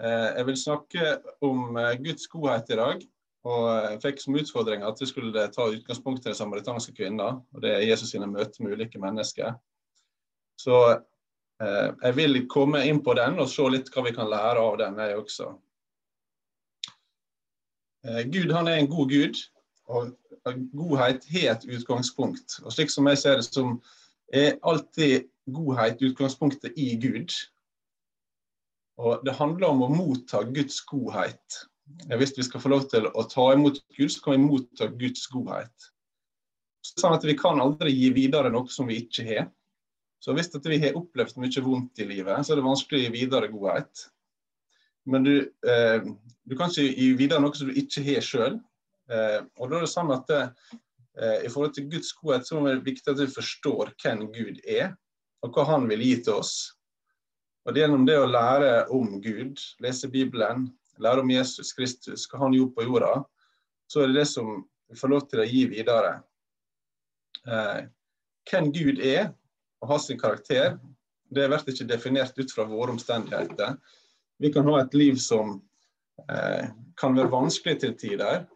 Eh, jeg vil snakke om eh, Guds godhet i dag. Og jeg fikk som utfordring at vi skulle ta utgangspunkt i den samaritanske kvinnen, Og det er Jesus sine møter med ulike mennesker. Så eh, jeg vil komme inn på den og se litt hva vi kan lære av den, jeg også. Eh, Gud han er en god gud, og godhet har et utgangspunkt. Og slik som jeg ser det, som er alltid godhet utgangspunktet i Gud. Og Det handler om å motta Guds godhet. Hvis vi skal få lov til å ta imot Gud, så kan vi motta Guds godhet. Sånn at Vi kan aldri gi videre noe som vi ikke har. Så Hvis vi har opplevd mye vondt i livet, så er det vanskelig å gi videre godhet. Men du, eh, du kan ikke gi videre noe som du ikke har sjøl. Eh, og da er det sånn at det, eh, I forhold til Guds godhet så er det viktig at vi forstår hvem Gud er, og hva Han vil gi til oss. Og det Gjennom det å lære om Gud, lese Bibelen, lære om Jesus Kristus, hva han gjorde på jorda, så er det det som vi får lov til å gi videre. Eh, hvem Gud er og har sin karakter, det blir ikke definert ut fra våre omstendigheter. Vi kan ha et liv som eh, kan være vanskelig til tider.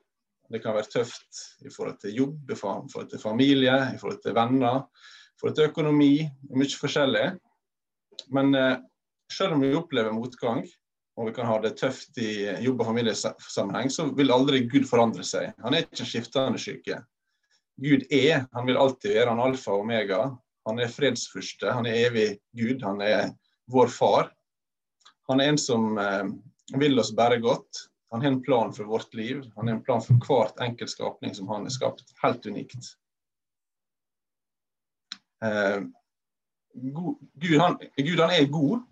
Det kan være tøft i forhold til jobb, i forhold til familie, i forhold til venner, i forhold til økonomi. Mye forskjellig. Men eh, selv om vi opplever motgang, og vi kan ha det tøft i jobb- og familiesammenheng, så vil aldri Gud forandre seg. Han er ikke en skiftende syke. Gud er, han vil alltid være han alfa og omega. Han er fredsfyrste, han er evig Gud, han er vår far. Han er en som eh, vil oss bare godt. Han har en plan for vårt liv. Han har en plan for hvert enkelt skapning som han har skapt. Helt unikt. Eh, Gud, han, Gud han er god,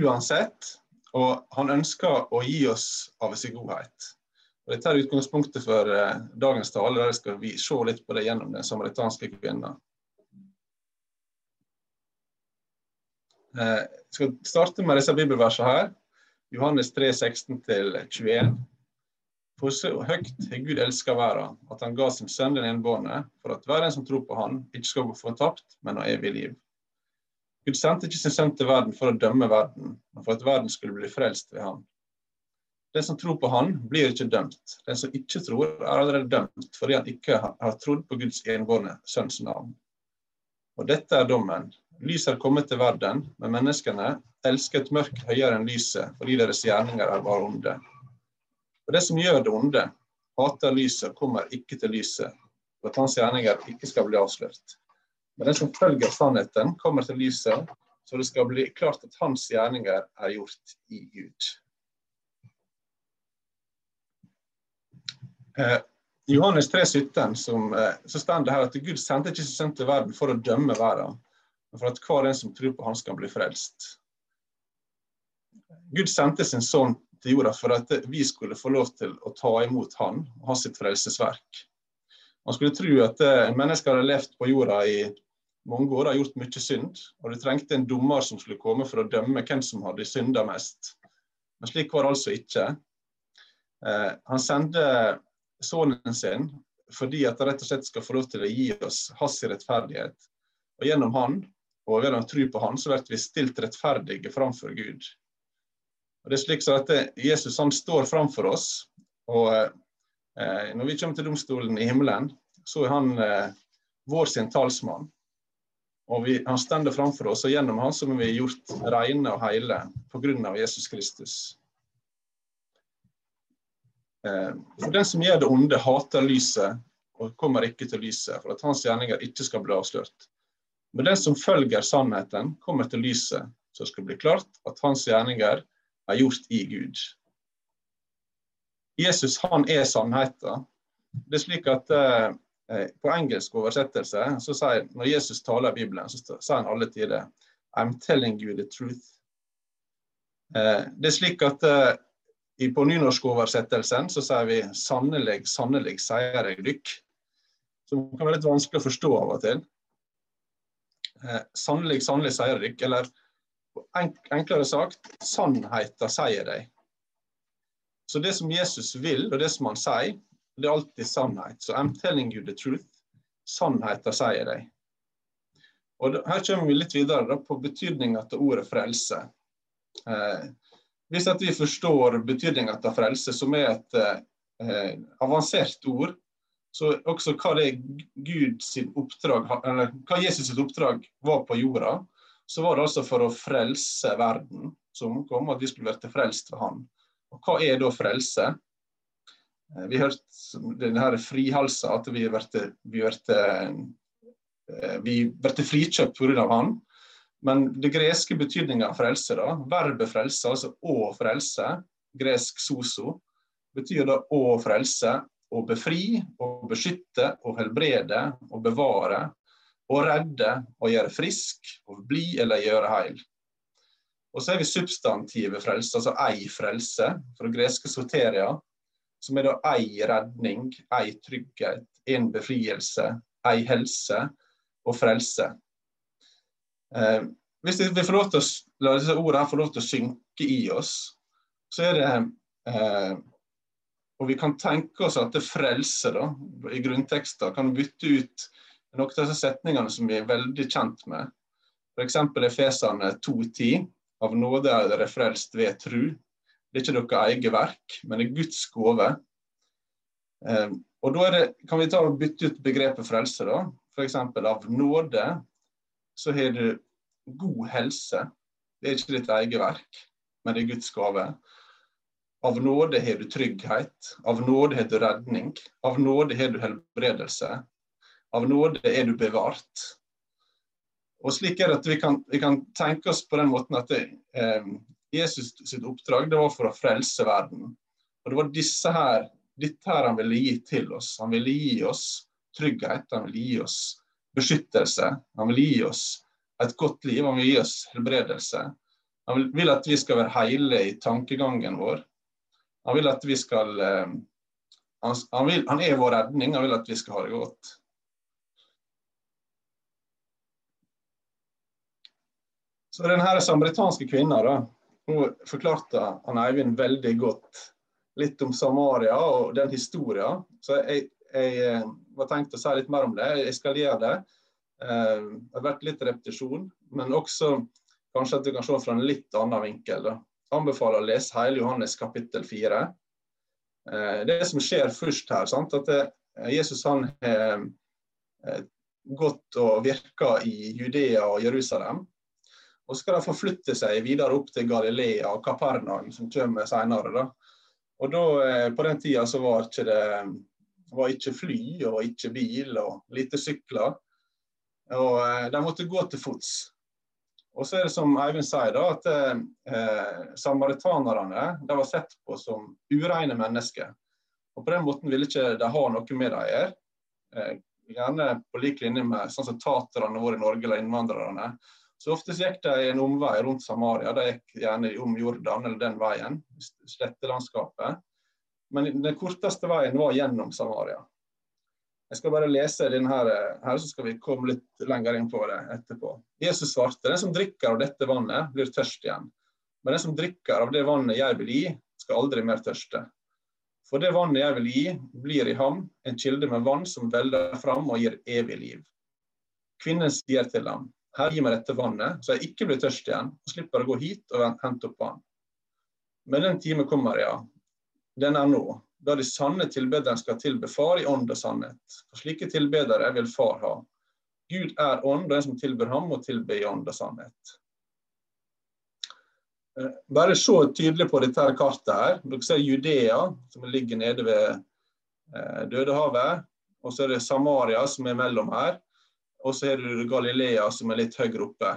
uansett. Og han ønsker å gi oss av sin godhet. Og Dette er utgangspunktet for eh, dagens tale, der skal vi se litt på det gjennom den samaritanske kvinna. Eh, jeg skal starte med disse bibelversene her. Johannes 3, 16-21. For så høyt har Gud elska verden, at han ga sin sønn den enbårne, for at hver en som tror på han, ikke skal gå fortapt, men ha evig liv. Gud sendte ikke sin sønn til verden for å dømme verden, men for at verden skulle bli frelst ved ham. Den som tror på Han, blir ikke dømt. Den som ikke tror, er allerede dømt fordi han ikke har trodd på Guds enbårne sønns navn. Og dette er dommen. Lyset er kommet til verden, men menneskene elsker et mørk høyere enn lyset fordi deres gjerninger er bare onde. Og det som gjør det onde, hater lyset og kommer ikke til lyset, for at hans gjerninger ikke skal bli avslørt. Men den som følger sannheten, kommer til lyset, så det skal bli klart at hans gjerninger er gjort i Gud. Eh, Johannes 3, 17, som, eh, så står det her at Gud sendte ikke sin sønn til verden for å dømme verden, men for at hver en som tror på han skal bli frelst. Gud sendte sin sønn til jorda for at vi skulle få lov til å ta imot han og ha sitt frelsesverk. Man skulle tro at eh, mennesker har levd på jorda i mange år har gjort mye synd, og du trengte en dommer som skulle komme for å dømme hvem som hadde synda mest. Men slik var det altså ikke. Eh, han sendte sønnen sin fordi at han rett og slett skal få lov til å gi oss hans rettferdighet. Og gjennom han, og å tro på han, så blir vi stilt rettferdige framfor Gud. Og det er slik at Jesus han står framfor oss, og eh, når vi kommer til domstolen i himmelen, så er han eh, vår sin talsmann. Og vi, Han stender framfor oss, og gjennom han så er vi gjort rene og hele pga. Jesus Kristus. Eh, for den som gjør det onde, hater lyset og kommer ikke til lyset, for at hans gjerninger ikke skal bli avslørt. Men den som følger sannheten, kommer til lyset, så det skal bli klart at hans gjerninger er gjort i Gud. Jesus han er sannheten. Det er slik at Eh, på engelsk oversettelse så sier når Jesus taler i Bibelen, så sier han alle tider I'm telling you the truth. Eh, det er slik at eh, på nynorskoversettelsen så sier vi 'sannelig, sannelig sier jeg dykk'. Som kan være litt vanskelig å forstå av og til. Sannelig, sannelig sier dykk, eller enklere sagt, sannheten sier deg. Så det som Jesus vil, og det som han sier, det er alltid sannhet. Så I'm telling you the truth. Sannheten sier de. Og Her kommer vi litt videre da, på betydninga til ordet frelse. Eh, hvis at vi forstår betydningen av frelse, som er et eh, avansert ord, så også hva det Gud sin oppdrag, eller hva Jesus sitt oppdrag var på jorda, så var det altså for å frelse verden som kom, at vi skulle bli frelst ved Han. Og hva er da frelse? Eh, vi har hørt denne frihalsa, at vi blir eh, frikjøpt pga. Han. Men det greske betydninga av frelse, da, verbet frelse, altså å frelse, gresk soso, betyr da å frelse, å befri, å beskytte, å helbrede, å bevare, å redde, å gjøre frisk, å bli eller gjøre heil. Og så er vi substantivet frelse, altså ei frelse, fra greske soteria, som er da ei redning, ei trygghet, en befrielse, ei helse og frelse. Eh, hvis vi får lov til å, la disse ordene få lov til å synke i oss, så er det eh, Og vi kan tenke oss at det frelse da, i grunntekster kan bytte ut noen av disse setningene som vi er veldig kjent med. F.eks. Efesene 2.10. Av nåde er dere frelst ved tru. Det er ikke deres eget verk, men det er Guds gave. Eh, og da det, kan vi ta og bytte ut begrepet frelse. da. F.eks. av nåde så har du god helse. Det er ikke ditt eget verk, men det er Guds gave. Av nåde har du trygghet, av nåde har du redning, av nåde har du helbredelse. Av nåde er du bevart. Og slik er det at Vi kan, vi kan tenke oss på den måten at det, eh, Jesus sitt oppdrag det var for å frelse verden. Og Det var disse her, dette her han ville gi til oss. Han ville gi oss trygghet, han ville gi oss beskyttelse. Han vil gi oss et godt liv, han vil gi oss helbredelse. Han vil at vi skal være hele i tankegangen vår. Han vil at vi skal eh, han, vil, han er vår redning, han vil at vi skal ha det godt. Så denne samaritanske kvinna da, hun forklarte han Eivind veldig godt litt om Samaria og den historien. Så jeg, jeg eh, var tenkt å si litt mer om det. Jeg skal gjøre det. Eh, det har vært litt repetisjon, men også kanskje at du kan se fra en litt annen vinkel. Jeg anbefaler å lese hele Johannes kapittel 4. Eh, det som skjer først her, sant? at det, Jesus han har gått og virka i Judea og Jerusalem. Og skal de forflytte seg videre opp til Galilea og Kapernaum, som kommer senere. Og da, På den tida så var ikke det var ikke fly og ikke bil og lite sykler. Og eh, de måtte gå til fots. Og så er det som Eivind sier, da, at eh, samaritanerne de var sett på som ureine mennesker. Og På den måten ville ikke de ha noe med dem å gjøre. Eh, gjerne på lik linje med sånn som taterne våre i Norge eller innvandrerne. Så ofte gikk de en omvei rundt Samaria. De gikk gjerne om Jordan eller den veien, slettelandskapet. Men den korteste veien var gjennom Samaria. Jeg skal bare lese denne her, her, så skal vi komme litt lenger inn på det etterpå. Jesus svarte, den som drikker av dette vannet, blir tørst igjen. Men den som drikker av det vannet jeg vil gi, skal aldri mer tørste. For det vannet jeg vil gi, blir i ham en kilde med vann som velder fram og gir evig liv. Kvinnen sier til ham, Herre, gi meg dette vannet, så jeg ikke blir tørst igjen, og slipper å gå hit og hente opp vann. Men den time kommer, ja, den er nå, da de sanne tilbederne skal tilbe Far i ånd og sannhet. For slike tilbedere vil Far ha. Gud er ånd, og den som tilber ham, må tilbe i ånd og sannhet. Eh, bare se tydelig på dette her kartet. her. Dere ser Judea, som ligger nede ved eh, Dødehavet. Og så er det Samaria, som er mellom her. Og så er det Galilea, som er litt høyere oppe.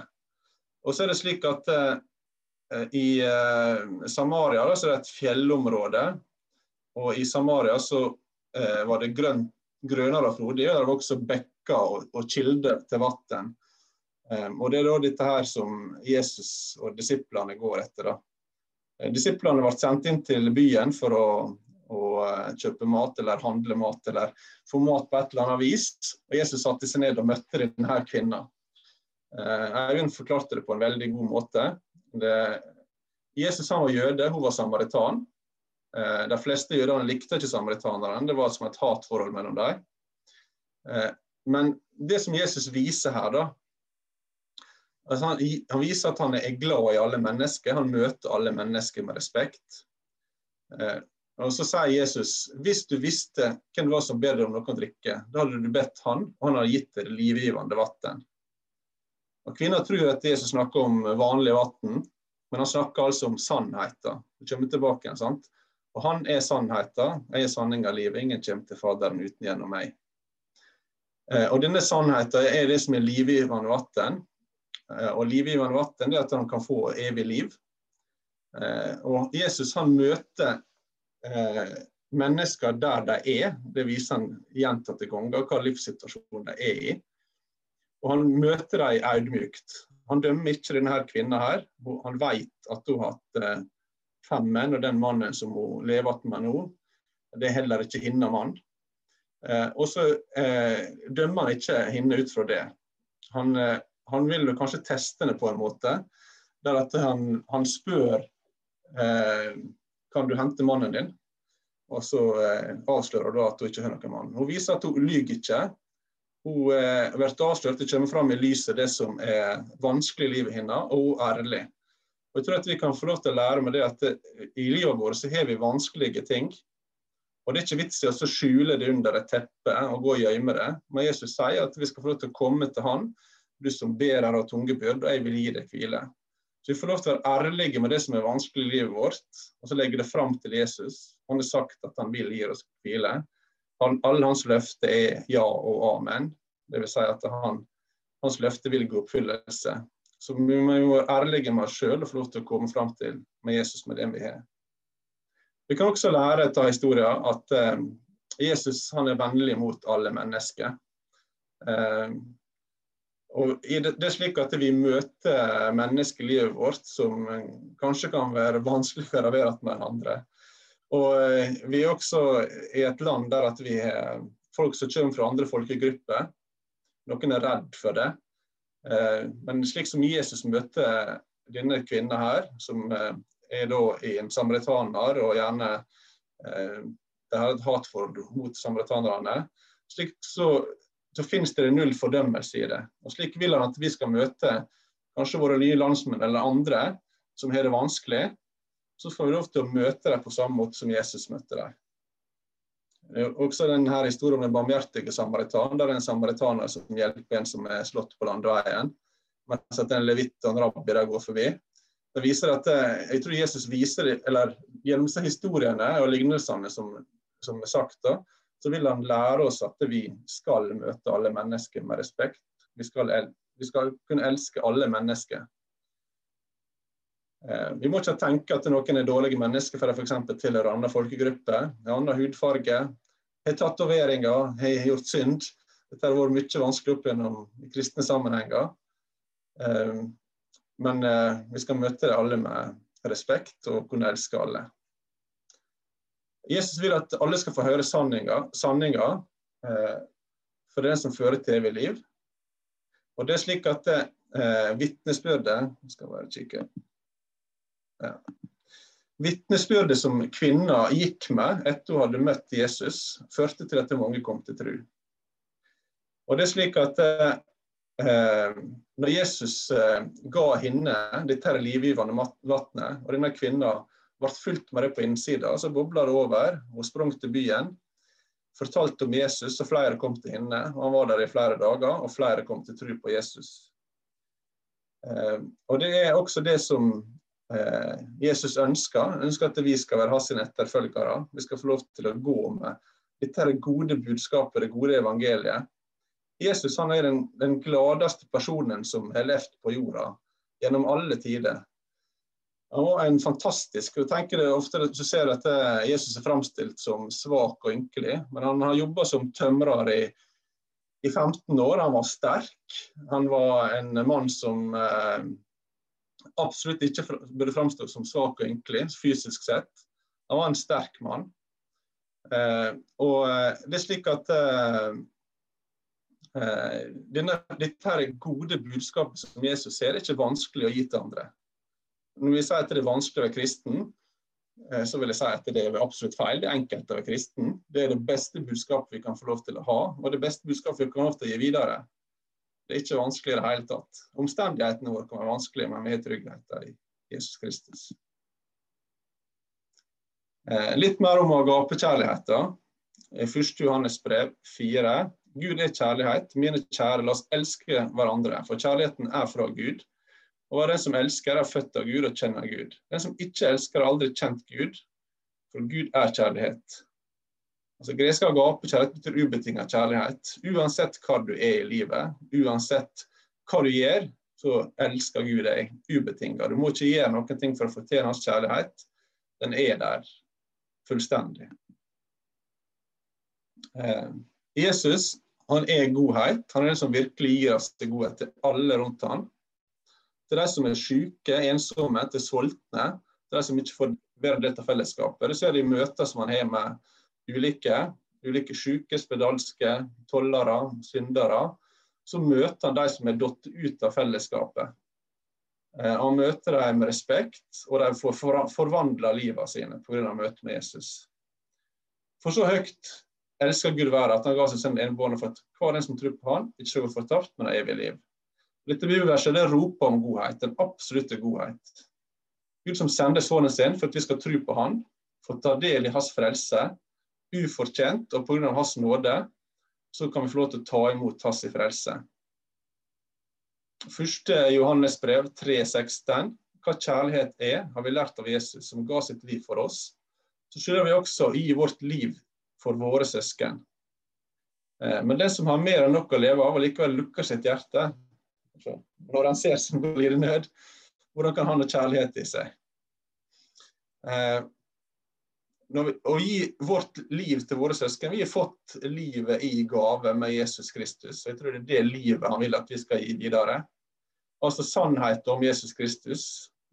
Og så er det slik at eh, i eh, Samaria da, så er det et fjellområde og i Samaria så eh, var det grønn, grønnere og frodig, og det var også bekker og, og kilder til vann. Um, og Det er da dette her som Jesus og disiplene går etter. da. Eh, disiplene ble sendt inn til byen for å, å uh, kjøpe mat eller handle mat eller få mat på et eller annet vis. Og Jesus satte seg ned og møtte denne kvinna. Uh, Eivind forklarte det på en veldig god måte. Det, Jesus han var jøde, hun var samaritan. Eh, de fleste jødene likte ikke samaritanerne. Det var som et hatforhold mellom dem. Eh, men det som Jesus viser her, da, Altså han, han, viser at han er glad i alle mennesker. Han møter alle mennesker med respekt. Og Så sier Jesus hvis du visste hvem det var som ber deg om noe å drikke, da hadde du bedt han, og han hadde gitt deg livgivende vann. Kvinner tror at Jesus snakker om vanlig vann, men han snakker altså om sannheten. Det kommer tilbake igjen, sant? Og han er sannheten, jeg er sanninga av livet. Ingen kommer til Faderen uten gjennom meg. Eh, og denne sannheten er det som er livgivende vann. Eh, og livgivende vann er at han kan få evig liv. Eh, og Jesus han møter mennesker der de er. Det viser han gjentatte ganger hva livssituasjonen de er i. Og han møter dem audmykt. Han dømmer ikke denne kvinnen her. Han vet at hun har hatt fem menn, og den mannen som hun lever med nå, det er heller ikke hennes mann. Eh, og så eh, dømmer han ikke henne ut fra det. Han, eh, han vil kanskje teste henne på en måte, der at han, han spør eh, kan du hente mannen din. Og så eh, avslører hun at hun ikke har noen mann. Hun viser at hun lyver ikke. Hun eh, blir avslørt, det kommer fram i lyset det som er vanskelig i livet hennes, og hun er ærlig. Og jeg tror at Vi kan få lov til å lære med det at i livet vårt så har vi vanskelige ting. Og Det er ikke vits i å skjule det under et teppe og gå og gjemme det. Men Jesus sier at vi skal få lov til å komme til Han, du som ber her av tunge byrd, og jeg vil gi deg hvile. Så Vi får lov til å være ærlige med det som er vanskelig i livet vårt, og så legge det fram til Jesus. Han har sagt at han vil gi oss hvile. Han, alle hans løfter er ja og amen. Det vil si at han, hans løfte vil gå oppfyllelse. Så vi må jo være ærlige med oss sjøl og få lov til å komme fram til med Jesus med det vi har. Vi kan også lære av historien at eh, Jesus han er vennlig mot alle mennesker. Eh, og det, det er slik at Vi møter menneskelivet vårt som kanskje kan være vanskeligere å være med andre. Og eh, Vi er også i et land der at vi har folk som kommer fra andre folkegrupper. Noen er redd for det. Eh, men slik som Jesus møter denne kvinna her, som eh, er da en samaritaner og gjerne det har et hatforhold mot samaritanerne, slik så, så finnes det null fordømmelse i det. Og Slik vil han at vi skal møte kanskje våre nye landsmenn eller andre som har det vanskelig. Så får vi lov til å møte dem på samme måte som Jesus møtte dem. Også denne historien om den barmhjertige samaritan, der det er en samaritaner som hjelper en som er slått på landeveien, mens at en levitt og en rabbi der går forbi. Det viser at eh, Jeg tror Jesus viser, eller gjennom disse historiene og lignelsene som, som er sagt, da, så vil han lære oss at vi skal møte alle mennesker med respekt. Vi skal, vi skal kunne elske alle mennesker. Eh, vi må ikke tenke at noen er dårlige mennesker for de f.eks. tilhører andre folkegrupper, annen hudfarge, har tatoveringer, har gjort synd. Dette har vært mye vanskelig opp gjennom kristne sammenhenger. Eh, men eh, vi skal møte alle med respekt og kunne elske alle. Jesus vil at alle skal få høre sanninga, sanninga for den som fører til evig liv. Og det er slik at eh, vitnesbyrdet skal bare kikke ja. Vitnesbyrdet som kvinna gikk med etter hun hadde møtt Jesus, førte til at mange kom til tro. Og det er slik at eh, Når Jesus eh, ga henne dette livgivende vannet, og denne kvinna ble fulgt med det på innsida, så bobla det over. Hun sprang til byen, fortalte om Jesus, og flere kom til henne. Han var der i flere dager, og flere kom til tro på Jesus. Eh, og Det er også det som Eh, Jesus ønsker. ønsker at vi skal være hans etterfølgere. Vi skal få lov til å gå med dette det gode budskapet, det gode evangeliet. Jesus han er den, den gladeste personen som har levd på jorda gjennom alle tider. Var en fantastisk du tenker det ofte du ser at Jesus er framstilt som svak og ynkelig, men han har jobba som tømrer i, i 15 år. Han var sterk. Han var en mann som eh, absolutt ikke burde framstå som svak og ynkelig fysisk sett. Han var en sterk mann. Eh, og eh, det er slik at eh, eh, denne, dette her gode budskapet som Jesus ser, er ikke vanskelig å gi til andre. Når vi sier at det er vanskelig å være kristen, eh, så vil jeg si at det er absolutt feil. Det er enkelt å være kristen. Det er det beste budskapet vi kan få lov til å ha, og det beste budskapet vi kan få lov til å gi videre. Det er ikke vanskelig i det hele tatt. Omstendighetene våre kan være vanskelige, men vi har trygghet i Jesus Kristus. Eh, litt mer om agapekjærligheten. I 1. Johannes brev 4. Gud er kjærlighet. Mine kjære, la oss elske hverandre, for kjærligheten er fra Gud. Og den som elsker, er født av Gud og kjenner Gud. Den som ikke elsker, har aldri kjent Gud, for Gud er kjærlighet. Altså, Gresk agape-kjærlighet betyr ubetinget kjærlighet. Uansett hva du er i livet, uansett hva du gjør, så elsker Gud deg ubetinget. Du må ikke gjøre noen ting for å fortjene hans kjærlighet. Den er der fullstendig. Eh, Jesus han er godhet. Han er den som virkelig gir oss til godhet til alle rundt ham. Til de som er syke, ensomme, til sultne, til de som ikke får bedre del av fellesskapet. Det ser de møter som man har med ulike, ulike syke, spedalske, tollere, syndere. Så møter han de som er datt ut av fellesskapet. Eh, han møter dem med respekt, og de får forvandla livet sine pga. møtet med Jesus. For så høyt elsker Gud verden at han ga seg sin enbårne for at hver den som tror på han, ikke skal gå fortapt, men har evig liv. Dette det roper om godhet, den absolutte godhet. Gud som sender sønnen sin for at vi skal tro på han, få ta del i hans frelse, ufortjent og pga. hans nåde, så kan vi få lov til å ta imot hans frelse. Første Johannes brev 3,16. Hva kjærlighet er, har vi lært av Jesus, som ga sitt liv for oss. Så skylder vi også å gi vårt liv for våre søsken. Eh, men den som har mer enn nok å leve av, og likevel lukker sitt hjerte, når han ser sin blir nød, hvordan kan han ha kjærlighet i seg? Eh, vi, å gi vårt liv til våre søsken Vi har fått livet i gave med Jesus Kristus. og Jeg tror det er det livet han vil at vi skal gi videre. Altså sannheten om Jesus Kristus.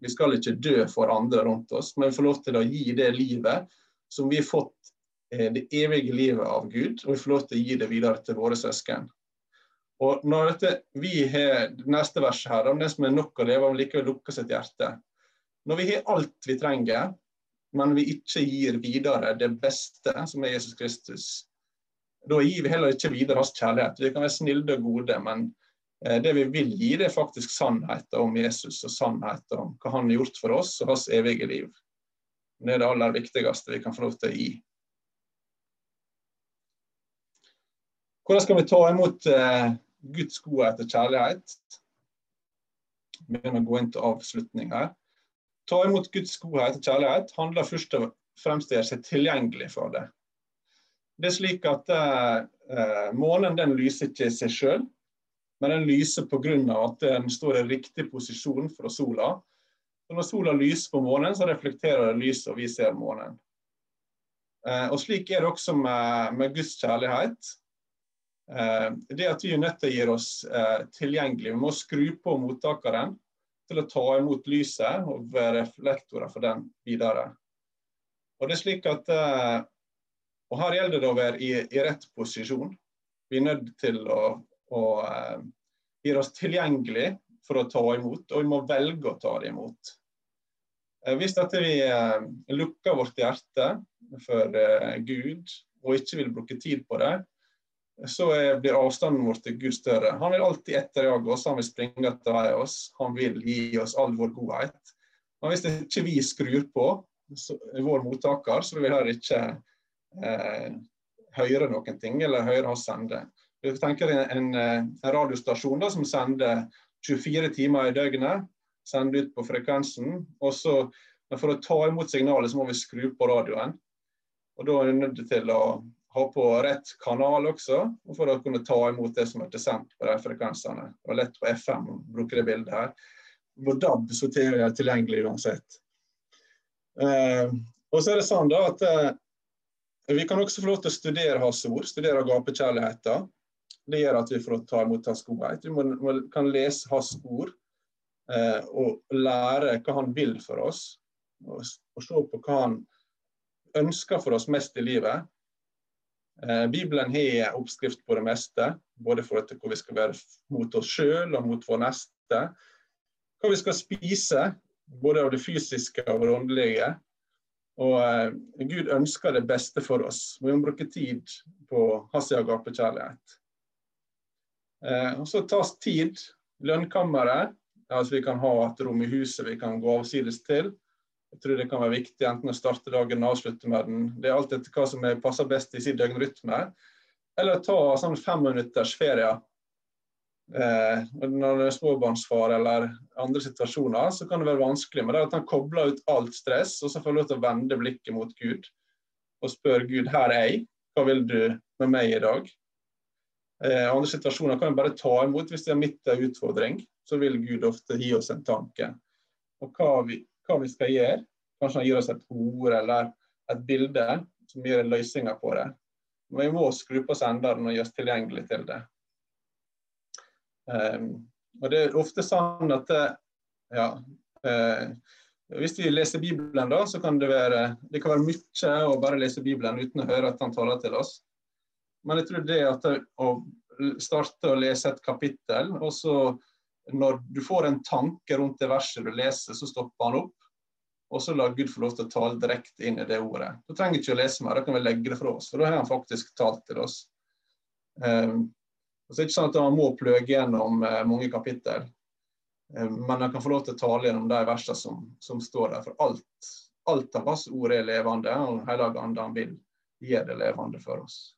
Vi skal ikke dø for andre rundt oss, men vi får lov til å gi det livet som vi har fått eh, det evige livet av Gud, og vi får lov til å gi det videre til våre søsken. Og når dette, Vi har neste vers her, om det som er nok å leve av, likevel lukker sitt hjerte. Når vi har alt vi trenger, men vi ikke gir videre det beste, som er Jesus Kristus, da gir vi heller ikke videre hans kjærlighet. Vi kan være snille og gode, men eh, det vi vil gi, det er faktisk sannheten om Jesus og sannheten om hva han har gjort for oss og hans evige liv. Det er det aller viktigste vi kan få lov til å gi. Hvordan skal vi ta imot eh, Guds godhet og kjærlighet. Vi begynner å gå inn til avslutning her. Ta imot Guds godhet og kjærlighet handler først og fremst om å gjøre seg tilgjengelig for det. Det er slik at eh, Månen den lyser ikke seg sjøl, men den lyser pga. at den står i riktig posisjon fra sola. Så når sola lyser på månen, så reflekterer det lyset, og vi ser månen. Eh, og Slik er det også med, med Guds kjærlighet. Eh, det at vi er nødt til å gjøre oss eh, tilgjengelig. Vi må skru på mottakeren til å ta imot lyset og være reflektorer for den videre. Og det er slik at, eh, og Her gjelder det å være i, i rett posisjon. Vi er nødt til å, å gjøre oss tilgjengelig for å ta imot, og vi må velge å ta det imot. Hvis dette vi lukker vårt hjerte for Gud og ikke vil bruke tid på det, så blir avstanden vår til Gud større. Han vil alltid etterjage oss, han vil springe etter oss. Han vil gi oss all vår godhet. Men hvis ikke vi skrur på så, vår mottaker, så vil vi heller ikke eh, høre noen ting, eller høre oss sende. Vi tenker en, en, en radiostasjon da, som sender 24 timer i døgnet, sender ut på frekvensen. og så For å ta imot signalet så må vi skru på radioen. Og Da er vi nødt til å ha på rett kanal også, for å kunne ta imot det som er sendt på de frekvensene. Det var lett på FM å bruke det bildet her. På DAB så er det tilgjengelig uansett. Eh, og så er det sånn da at eh, Vi kan også få lov til å studere hans ord, studere gapekjærligheten. Det gjør at vi får ta imot hans godhet. Vi må, må, kan lese hans ord eh, og lære hva han vil for oss. Og, og se på hva han ønsker for oss mest i livet. Eh, Bibelen har oppskrift på det meste, både for hvor vi skal være mot oss sjøl og mot vår neste. Hva vi skal spise, både av det fysiske og det åndelige. Og eh, Gud ønsker det beste for oss. Vi må bruke tid på hans agapekjærlighet. Eh, og så tas tid. Lønnkammeret. Altså vi kan ha et rom i huset vi kan gå avsides til. Jeg tror det kan være viktig enten å starte dagen og avslutte med den. Det er alt etter hva som passer best i sin døgnrytme. Eller ta sånn femminutters ferie. Eh, når det er småbarnsfar eller andre situasjoner, så kan det være vanskelig. Men det er at han kobler ut alt stress, og så får han lov til å vende blikket mot Gud. Og spør Gud her er jeg, hva vil du med meg i dag? Eh, andre situasjoner kan vi bare ta imot hvis det er midt en utfordring. Så vil Gud ofte gi oss en tanke. Og hva vi, hva vi skal gjøre. Kanskje han gir oss et ord eller et bilde som gir løsninger på det. Men vi må skru på senderen og gjøre oss tilgjengelig til det. Um, og Det er ofte sånn at ja, uh, Hvis vi leser Bibelen, da, så kan det være det kan være mye å bare lese Bibelen uten å høre at han taler til oss. Men jeg tror det at å starte å lese et kapittel, og så når du får en tanke rundt det verset du leser, så stopper han opp. Og så lar Gud få lov til å tale direkte inn i det ordet. Da trenger ikke å lese mer, da kan vi legge det fra oss. For da har han faktisk talt til oss. Um, så er ikke sånn at man må pløge gjennom uh, mange kapittel. Um, men han kan få lov til å tale gjennom de versene som, som, står der. For alt, alt av hans ord er levende, og Hellige Ande vil gjøre det levende for oss.